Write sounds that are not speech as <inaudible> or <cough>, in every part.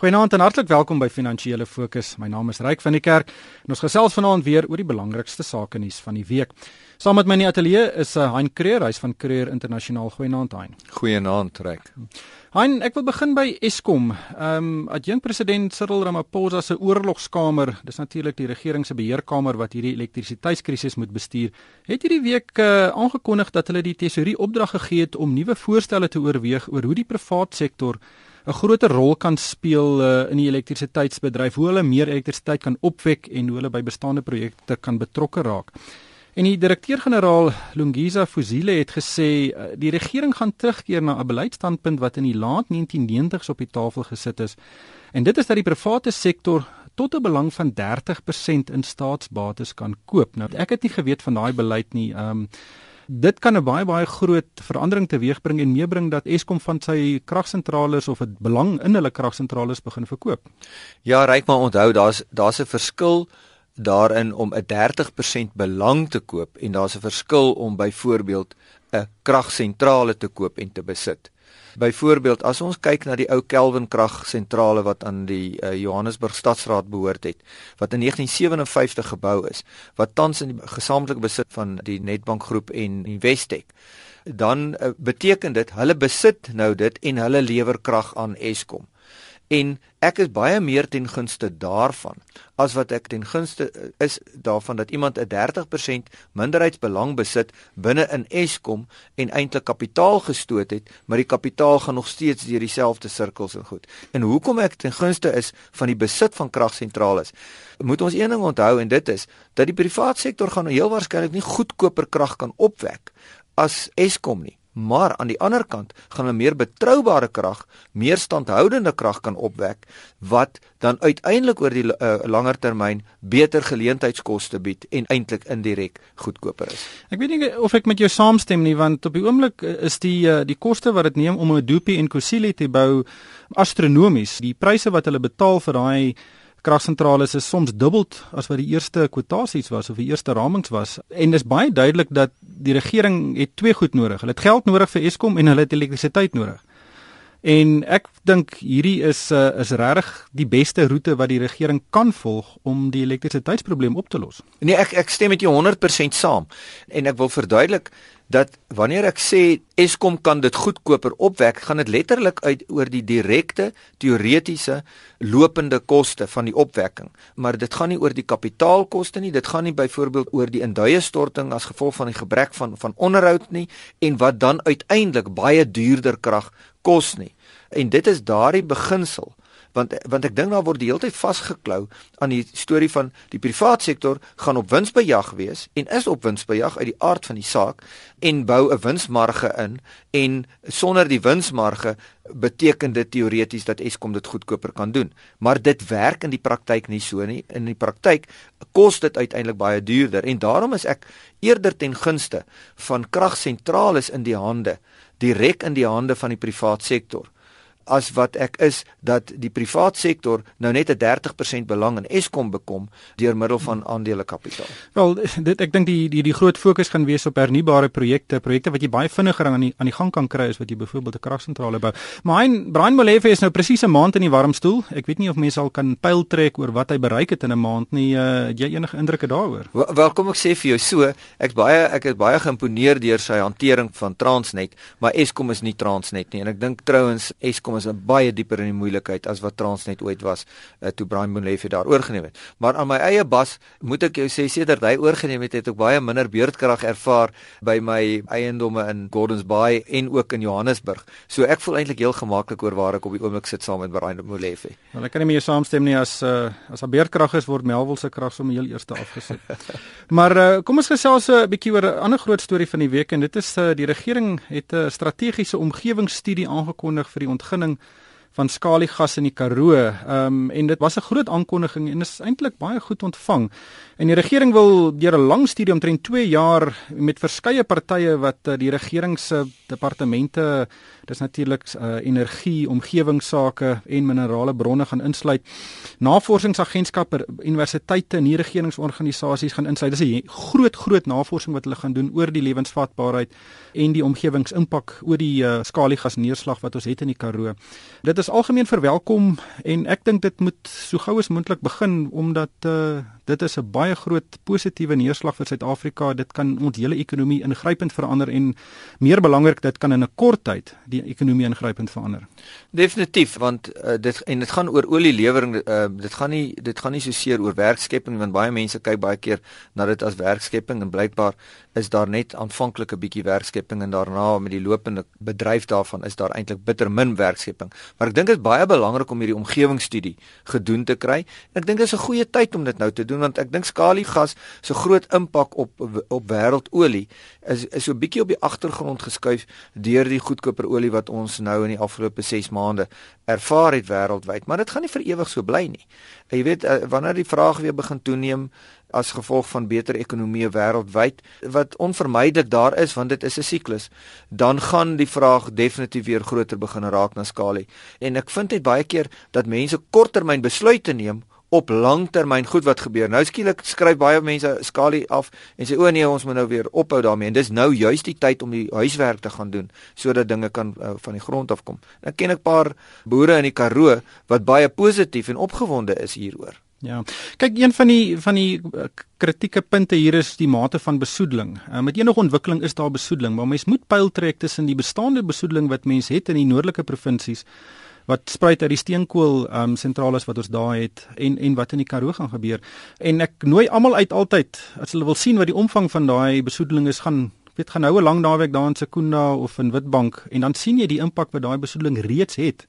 Goeienaand en hartlik welkom by Finansiële Fokus. My naam is Ryk van die Kerk en ons gesels vanaand weer oor die belangrikste sake nuus van die week. Saam met my in die ateljee is uh, Hein Creer, hy's van Creer Internasionaal. Goeienaand Hein. Goeienaand Ryk. Hein, ek wil begin by Eskom. Ehm um, adjunk president Cyril Ramaphosa se oorlogskamer, dis natuurlik die regering se beheerkamer wat hierdie elektrisiteitskrisis moet bestuur, het hierdie week uh, aangekondig dat hulle die tesourier opdrag gegee het om nuwe voorstelle te oorweeg oor hoe die privaat sektor 'n groter rol kan speel uh, in die elektrisiteitsbedryf, hoe hulle meer elektrisiteit kan opwek en hoe hulle by bestaande projekte kan betrokke raak. En die direkteur-generaal Lungiza Fuzile het gesê uh, die regering gaan terugkeer na 'n beleidsstandpunt wat in die laat 1990s op die tafel gesit is. En dit is dat die private sektor tot 'n belang van 30% in staatsbates kan koop. Nou ek het nie geweet van daai beleid nie. Ehm um, dit kan 'n baie baie groot verandering teweegbring en meebring dat Eskom van sy kragsentrale of 'n belang in hulle kragsentrale begin verkoop. Ja, ryk maar onthou, daar's daar's 'n verskil daarin om 'n 30% belang te koop en daar's 'n verskil om byvoorbeeld 'n kragsentrale te koop en te besit. Byvoorbeeld, as ons kyk na die ou Kelvin kragsentrale wat aan die uh, Johannesburg Stadsraad behoort het, wat in 1957 gebou is, wat tans in die gesamentlike besit van die Nedbank groep en Investec, dan uh, beteken dit hulle besit nou dit en hulle lewer krag aan Eskom en ek is baie meer ten gunste daarvan as wat ek ten gunste eh, is daarvan dat iemand 'n 30% minderheidsbelang besit binne in Eskom en eintlik kapitaal gestoot het, maar die kapitaal gaan nog steeds deur dieselfde sirkels en goed. En hoekom ek ten gunste is van die besit van kragsentrale? Moet ons een ding onthou en dit is dat die private sektor gaan heel waarskynlik nie goedkoper krag kan opwek as Eskom nie maar aan die ander kant gaan hulle meer betroubare krag, meer standhoudende krag kan opwek wat dan uiteindelik oor die uh, langer termyn beter geleentheidskoste bied en eintlik indirek goedkoper is. Ek weet nie of ek met jou saamstem nie want op die oomblik eh, is die uh, die koste wat dit neem om 'n Dupi en Kusile te bou astronomies. Die pryse wat hulle betaal vir daai kragsentrale is soms dubbel as wat die eerste kwotasies was of die eerste ramings was en dis baie duidelik dat die regering het twee goed nodig. Hulle het geld nodig vir Eskom en hulle het elektrisiteit nodig. En ek dink hierdie is uh, is regtig die beste roete wat die regering kan volg om die elektrisiteitsprobleem op te los. Nee, ek ek stem met jou 100% saam. En ek wil verduidelik dat wanneer ek sê Eskom kan dit goedkoper opwek, gaan dit letterlik uit oor die direkte teoretiese lopende koste van die opwekking, maar dit gaan nie oor die kapitaalkoste nie, dit gaan nie byvoorbeeld oor die induie storting as gevolg van die gebrek van van onderhoud nie en wat dan uiteindelik baie duurder krag kos nie. En dit is daardie beginsel want want ek dink daar word die hele tyd vasgeklou aan die storie van die privaat sektor gaan op winsbejag wees en is op winsbejag uit die aard van die saak en bou 'n winsmarge in en sonder die winsmarge beteken dit teoreties dat Eskom dit goedkoper kan doen. Maar dit werk in die praktyk nie so nie. In die praktyk kos dit uiteindelik baie duurder en daarom is ek eerder ten gunste van kragsentrale in die hande direk in die hande van die privaat sektor as wat ek is dat die privaat sektor nou net 'n 30% belang in Eskom bekom deur middel van aandelekapitaal. Wel, dit ek dink die die die groot fokus gaan wees op hernubare projekte, projekte wat jy baie vinniger aan die aan die gang kan kry as wat jy byvoorbeeld 'n kragsentrale bou. Maar hy Brian Molefe is nou presies 'n maand in die warm stoel. Ek weet nie of mense al kan pyl trek oor wat hy bereik het in 'n maand nie. Uh, het jy enige indrukke daaroor? Wel, wel, kom ek sê vir jou so, ek's baie ek is baie geïmponeer deur sy hantering van Transnet, maar Eskom is nie Transnet nie en ek dink trouens Eskom is 'n baie dieper in die moeilikheid as wat Transnet ooit was uh, toe Brian Molefe daar oorgeneem het. Maar aan my eie bas moet ek jou sê sedert hy oorgeneem het, het ek baie minder beurtkrag ervaar by my eiendomme in Gordons Bay en ook in Johannesburg. So ek voel eintlik heel gemaklik oor waar ek op die oomblik sit saam met Brian Molefe. Wel ek kan nie meer saamstem nie as uh, as 'n beurtkrag is word Melville se krag sommer heel eerste afgesit. <laughs> maar uh, kom ons gesels 'n bietjie oor 'n ander groot storie van die week en dit is uh, die regering het 'n strategiese omgewingsstudie aangekondig vir die ontginning lang van skaliegas in die Karoo. Ehm um, en dit was 'n groot aankondiging en is eintlik baie goed ontvang. En die regering wil deur 'n lang studie omtrent 2 jaar met verskeie partye wat uh, die regering se departemente, dis natuurlik uh, energie, omgewingsake en minerale bronne gaan insluit. Navorsingsagentskappe, universiteite en nie-regeringsorganisasies gaan insluit. Dis 'n groot groot navorsing wat hulle gaan doen oor die lewensvatbaarheid en die omgewingsimpak oor die uh, skaliegas neerslag wat ons het in die Karoo. Dit is algemeen verwelkom en ek dink dit moet so gou as moontlik begin omdat uh, dit is 'n baie groot positiewe neerslag vir Suid-Afrika. Dit kan ons hele ekonomie ingrypend verander en meer belangrik, dit kan in 'n kort tyd die ekonomie ingrypend verander. Definitief, want uh, dit en dit gaan oor olielewering, uh, dit gaan nie dit gaan nie so seer oor werkskepping want baie mense kyk baie keer na dit as werkskepping en blykbaar is daar net aanvanklik 'n bietjie werkskepping en daarna met die lopende bedryf daarvan is daar eintlik bitter min werkskepping. Maar ek dink dit is baie belangrik om hierdie omgewingsstudie gedoen te kry. Ek dink dit is 'n goeie tyd om dit nou te doen want ek dink skaliegas se groot impak op op wêreldolie is is so 'n bietjie op die agtergrond geskuif deur die goedkoper olie wat ons nou in die afgelope 6 maande ervaar het wêreldwyd, maar dit gaan nie vir ewig so bly nie. En jy weet eh, wanneer die vraag weer begin toeneem as gevolg van beter ekonomie wêreldwyd wat onvermydelik daar is want dit is 'n siklus dan gaan die vraag definitief weer groter begin raak na skalie en ek vind dit baie keer dat mense korttermyn besluite neem op langtermyn goed wat gebeur. Nou skielik skryf baie mense skalie af en sê o nee, ons moet nou weer ophou daarmee en dis nou juist die tyd om die huiswerk te gaan doen sodat dinge kan uh, van die grond af kom. Ek ken 'n paar boere in die Karoo wat baie positief en opgewonde is hieroor. Ja. Kyk, een van die van die uh, kritieke punte hier is die mate van besoedeling. Uh, met enige ontwikkeling is daar besoedeling, maar mens moet pyl trek tussen die bestaande besoedeling wat mens het in die noordelike provinsies wat spruit uit die steenkool ehm um, sentrales wat ons daar het en en wat in die Karoo gaan gebeur. En ek nooi almal uit altyd as hulle wil sien wat die omvang van daai besoedeling is gaan weet gaan nou 'n lang naweek daar in Sekunda of in Witbank en dan sien jy die impak wat daai besoedeling reeds het.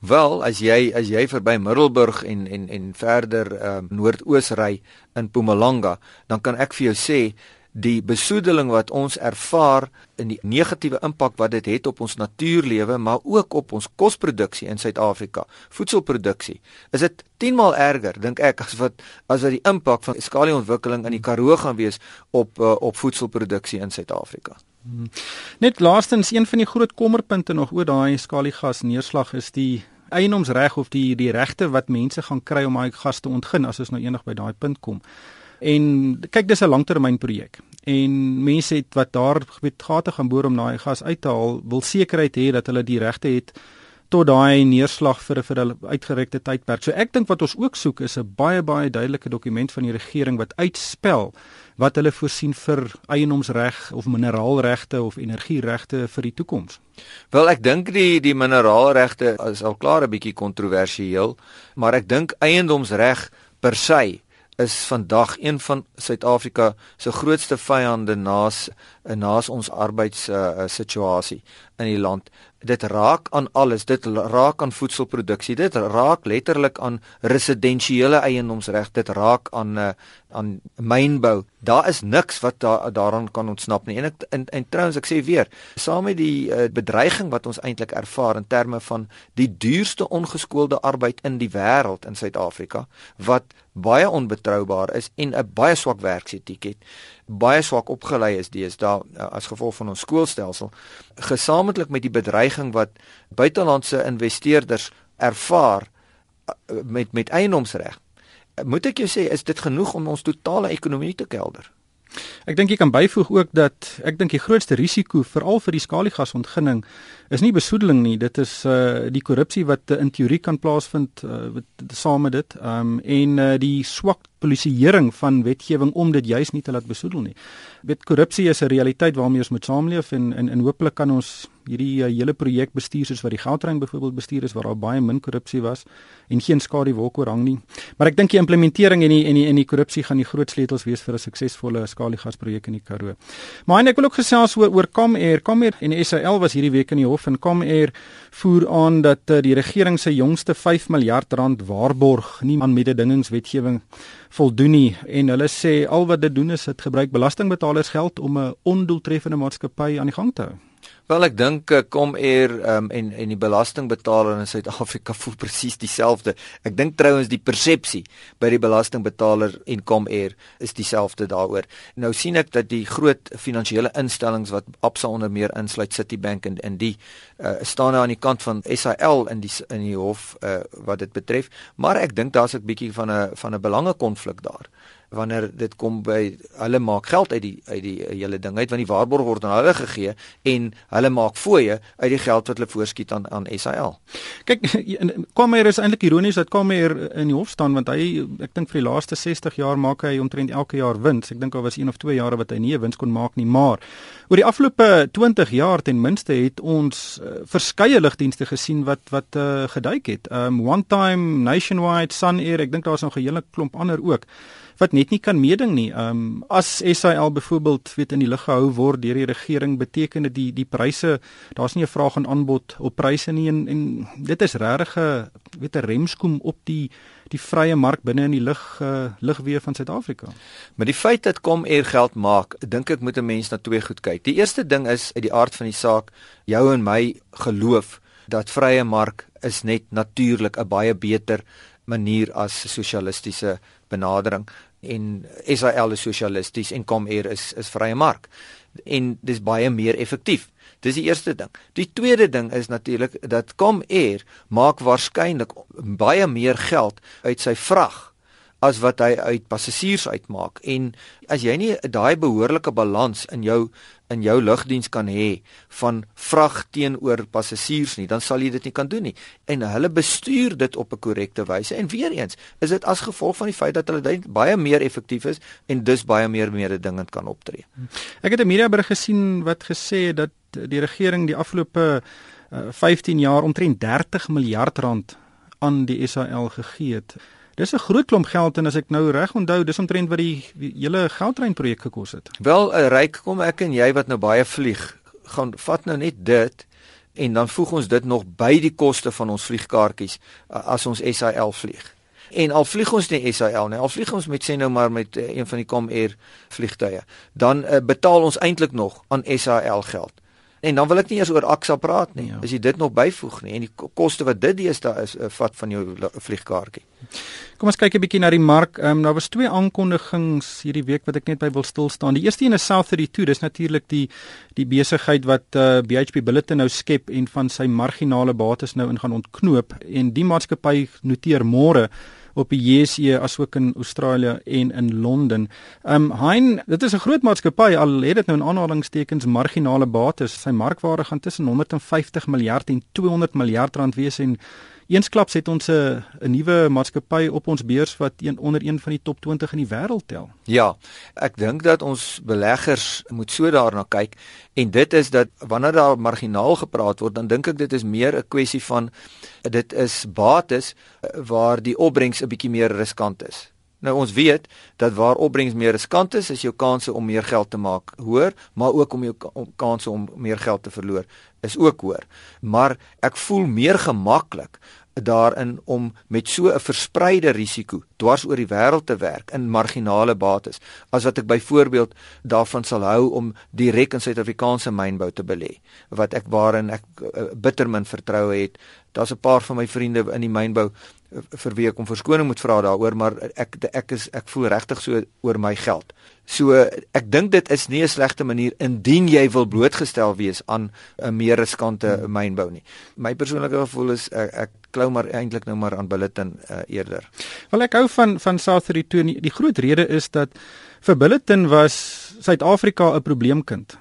Wel, as jy as jy verby Middelburg en en en verder ehm uh, noordoos ry in Mpumalanga, dan kan ek vir jou sê die besoedeling wat ons ervaar in die negatiewe impak wat dit het op ons natuurlewe maar ook op ons kosproduksie in Suid-Afrika, voedselproduksie. Is dit 10 maal erger dink ek as wat as wat die impak van skalieontwikkeling in die Karoo gaan wees op uh, op voedselproduksie in Suid-Afrika. Hmm. Net laastens een van die groot kommerpunte nog oor daai skaliegas neerslag is die eienoomsreg of die die regte wat mense gaan kry om daai gas te ontgin as ons nou eendag by daai punt kom. En kyk dis 'n langtermynprojek. En mense het wat daar gebied gate gaan boor om daai gas uit te haal, wil sekerheid hê dat hulle die regte het tot daai neerslag vir 'n vir 'n uitgerekte tydperk. So ek dink wat ons ook soek is 'n baie baie duidelike dokument van die regering wat uitspel wat hulle voorsien vir eienoomsreg of mineraalregte of energieregte vir die toekoms. Wel ek dink die die mineraalregte is al klaar 'n bietjie kontroversieel, maar ek dink eiendomsreg per se is vandag een van Suid-Afrika se grootste vyande naas naas ons arbeids uh, situasie in die land. Dit raak aan alles, dit raak aan voedselproduksie, dit raak letterlik aan residensiële eiendomsreg, dit raak aan uh, aan mynbou. Daar is niks wat da daaraan kan ontsnap nie. En ek en, en trouens ek sê weer, saam met die uh, bedreiging wat ons eintlik ervaar in terme van die duurste ongeskoolde arbeid in die wêreld in Suid-Afrika wat baie onbetroubaar is en 'n baie swak werksetiek het baie swak opgelei is deesdae uh, as gevolg van ons skoolstelsel gesamentlik met die bedreiging wat buitelandse investeerders ervaar uh, met met eienoomsreg moet ek jou sê is dit genoeg om ons totale ekonomie te kelder? Ek dink jy kan byvoeg ook dat ek dink die grootste risiko veral vir die skaliegasontginning is nie besoedeling nie, dit is uh die korrupsie wat in teorie kan plaasvind uh, wat saam met dit. Um en uh, die swak polisieering van wetgewing om dit juis nie te laat besoedel nie. Weet korrupsie is 'n realiteit waarmee ons moet saamleef en en en hopelik kan ons hierdie uh, hele projek bestuur soos wat die Gautrain byvoorbeeld bestuur is waar daar baie min korrupsie was en geen skadu wolk oor hang nie. Maar ek dink die implementering en die en die en die korrupsie gaan die groot sleutels wees vir 'n suksesvolle skaliegasprojek in die Karoo. Maar ek wil ook gesels oor oor Comair. Comair en SAL was hierdie week in die hof en Comair voer aan dat uh, die regering se jongste 5 miljard rand waarborg nie aan mededingingswetgewing voldoen nie en hulle sê al wat dit doen is dit gebruik belastingbetalers geld om 'n ondoeltreffende maatskappy aan die gang te hou. Wel ek dink kom eer um, en en die belastingbetaler in Suid-Afrika <laughs> voel presies dieselfde. Ek dink trouens die persepsie by die belastingbetaler en kom eer is dieselfde daaroor. Nou sien ek dat die groot finansiële instellings wat Absa onder meer insluit Citibank en in die uh, staan nou aan die kant van SAL in die in die hof uh, wat dit betref, maar ek dink daar's 'n bietjie van 'n van 'n belangekonflik daar wanneer dit kom by hulle maak geld uit die uit die hele ding uit want die waarborg word aan hulle gegee en hulle maak fooie uit die geld wat hulle voorskiet aan aan SAL. Kyk, <laughs> Kwame is eintlik ironies dat Kwame in die hof staan want hy ek dink vir die laaste 60 jaar maak hy omtrent elke jaar wins. Ek dink al was een of twee jare wat hy nie 'n wins kon maak nie, maar oor die afgelope 20 jaar ten minste het ons uh, verskeie lugdienste gesien wat wat uh, geduik het. Um One Time, Nationwide, Sun Air, ek dink daar's nog 'n hele klomp ander ook wat net nie kan meeding nie. Um as SAL byvoorbeeld weet in die lug gehou word deur die regering beteken dit die die pryse daar's nie 'n vraag en aanbod op pryse nie en, en dit is regtig 'n weet 'n remskoem op die die vrye mark binne in die lug uh, lugweë van Suid-Afrika. Maar die feit dat kom eer geld maak, dink ek moet 'n mens na twee goed kyk. Die eerste ding is uit die aard van die saak, jou en my geloof dat vrye mark is net natuurlik 'n baie beter manier as sosialistiese benadering en Israel is sosialisties en Comair is is vrye mark en dis baie meer effektief. Dis die eerste ding. Die tweede ding is natuurlik dat Comair maak waarskynlik baie meer geld uit sy vrag as wat hy uit passasiers uitmaak en as jy nie daai behoorlike balans in jou in jou lugdiens kan hê van vrag teenoor passasiers nie, dan sal jy dit nie kan doen nie. En hulle bestuur dit op 'n korrekte wyse. En weer eens, is dit as gevolg van die feit dat hulle baie meer effektief is en dus baie meer mededingend kan optree. Ek het 'n mediaberig gesien wat gesê het dat die regering die afgelope uh, 15 jaar omtrent 30 miljard rand aan die SAL gegee het. Dis 'n groot klomp geld en as ek nou reg onthou, dis omtrent wat die, die hele geldtrein projek gekos het. Wel, ryk kom ek en jy wat nou baie vlieg, gaan vat nou net dit en dan voeg ons dit nog by die koste van ons vliegkaartjies as ons SAL vlieg. En al vlieg ons nie SAL nie, al vlieg ons met sê nou maar met uh, een van die Comair vliegtye, dan uh, betaal ons eintlik nog aan SAL geld. En dan wil ek nie eers oor Aksa praat nie. Ja. As jy dit nog byvoeg nie en die koste wat dit deesdae is, uh, vat van jou vliegkaartjie. Kom ons kyk 'n bietjie na die mark. Ehm um, daar was twee aankondigings hierdie week wat ek net by wil stil staan. Die eerste een is South32. Dis natuurlik die die besigheid wat uh, eh, BHP Billiton nou skep en van sy marginale bates nou in gaan ontknoop en die maatskappy noteer môre op die JSE asook in Australië en in Londen. Ehm um, Hein, dit is 'n groot maatskappy al het dit nou in aanhalingstekens marginale bates. Sy markwaarde gaan tussen 150 miljard en 200 miljard rand wees en Eensklaps het ons 'n 'n nuwe maatskappy op ons beurs wat een onder een van die top 20 in die wêreld tel. Ja, ek dink dat ons beleggers moet so daarna kyk en dit is dat wanneer daar marginaal gepraat word, dan dink ek dit is meer 'n kwessie van dit is bates eh, waar die opbrengs 'n bietjie meer riskant is. Nou ons weet dat waar opbrengs meer riskant is, is jou kanse om meer geld te maak hoër, maar ook om jou kanse om meer geld te verloor is ook hoër. Maar ek voel meer gemaklik daarin om met so 'n verspreide risiko dwars oor die wêreld te werk in marginale bates as wat ek byvoorbeeld daarvan sal hou om direk in Suid-Afrikaanse mynbou te belê wat ek waarin ek uh, bitter min vertroue het daar's 'n paar van my vriende in die mynbou vir wie ek om verskoning moet vra daaroor maar ek ek is ek voel regtig so oor my geld. So ek dink dit is nie 'n slegte manier indien jy wil blootgestel wees aan 'n meer riskante hmm. mynbou nie. My persoonlike gevoel is ek, ek klou maar eintlik nou maar aan Bulletin uh, eerder. Wel ek hou van van South 32 die groot rede is dat vir Bulletin was Suid-Afrika 'n probleemkind.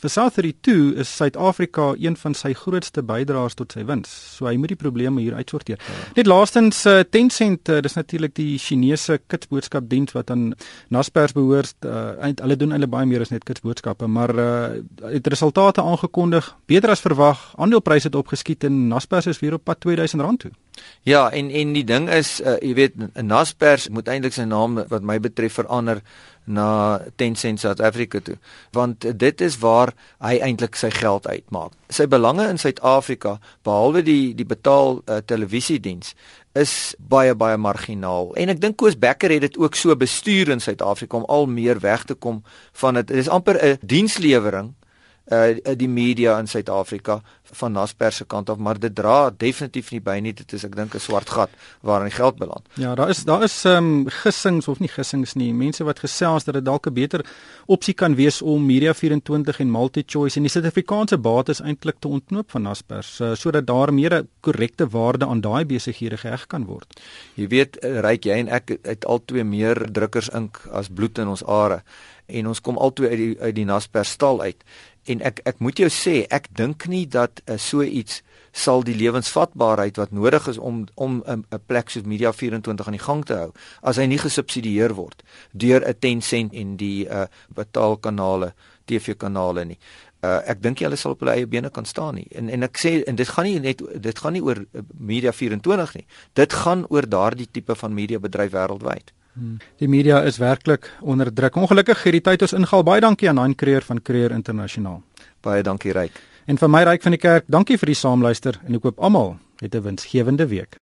Vir South 32 is Suid-Afrika een van sy grootste bydraers tot sy wins. So hy moet die probleme hier uitsorteer. Ja. Net laastens uh, Tencent, uh, dis natuurlik die Chinese kitsboodskapdiens wat aan Naspers behoort. Uh, hulle doen hulle baie meer as net kitsboodskappe, maar uh, het resultate aangekondig, beter as verwag. Aandelepryse het opgeskiet en Naspers is weer op pad R2000 toe. Ja, en en die ding is, uh, jy weet, Naspers moet eintlik sy naam wat my betref verander na Tencent South Africa toe want dit is waar hy eintlik sy geld uitmaak. Sy belange in Suid-Afrika behalwe die die betaal uh, televisiediens is baie baie marginaal en ek dink Koos Becker het dit ook so bestuur in Suid-Afrika om al meer weg te kom van dit. Dit is amper 'n dienslewering uh die media in Suid-Afrika van Naspers se kant af, maar dit dra definitief nie by nie. Dit is ek dink 'n swart gat waarin die geld beland. Ja, daar is daar is ehm um, gissings of nie gissings nie. Mense wat gesels dat dit dalk 'n beter opsie kan wees om Media 24 en MultiChoice en die Suid-Afrikaanse bates eintlik te ontknoop van Naspers uh, sodat daar meer 'n korrekte waarde aan daai besighede geheg kan word. Jy weet, ryk jy en ek het al twee meer drukkers ink as bloed in ons are en ons kom albei uit die uit die Naspers stal uit en ek ek moet jou sê ek dink nie dat uh, so iets sal die lewensvatbaarheid wat nodig is om om 'n 'n plek soos Media 24 aan die gang te hou as hy nie gesubsidieer word deur 'n Tencent en die uh, betaalkanale TV-kanale nie. Uh, ek dink hulle sal op hulle eie bene kan staan nie. En en ek sê en dit gaan nie net dit gaan nie oor Media 24 nie. Dit gaan oor daardie tipe van media bedryf wêreldwyd. Die media is werklik onder druk. Ongelukkig hierdie tyd ons ingaal. Baie dankie aan Hein Creer van Creer Internasionaal. Baie dankie Ryk. En vir my Ryk van die kerk, dankie vir die saamluister en ek hoop almal het 'n winsgewende week.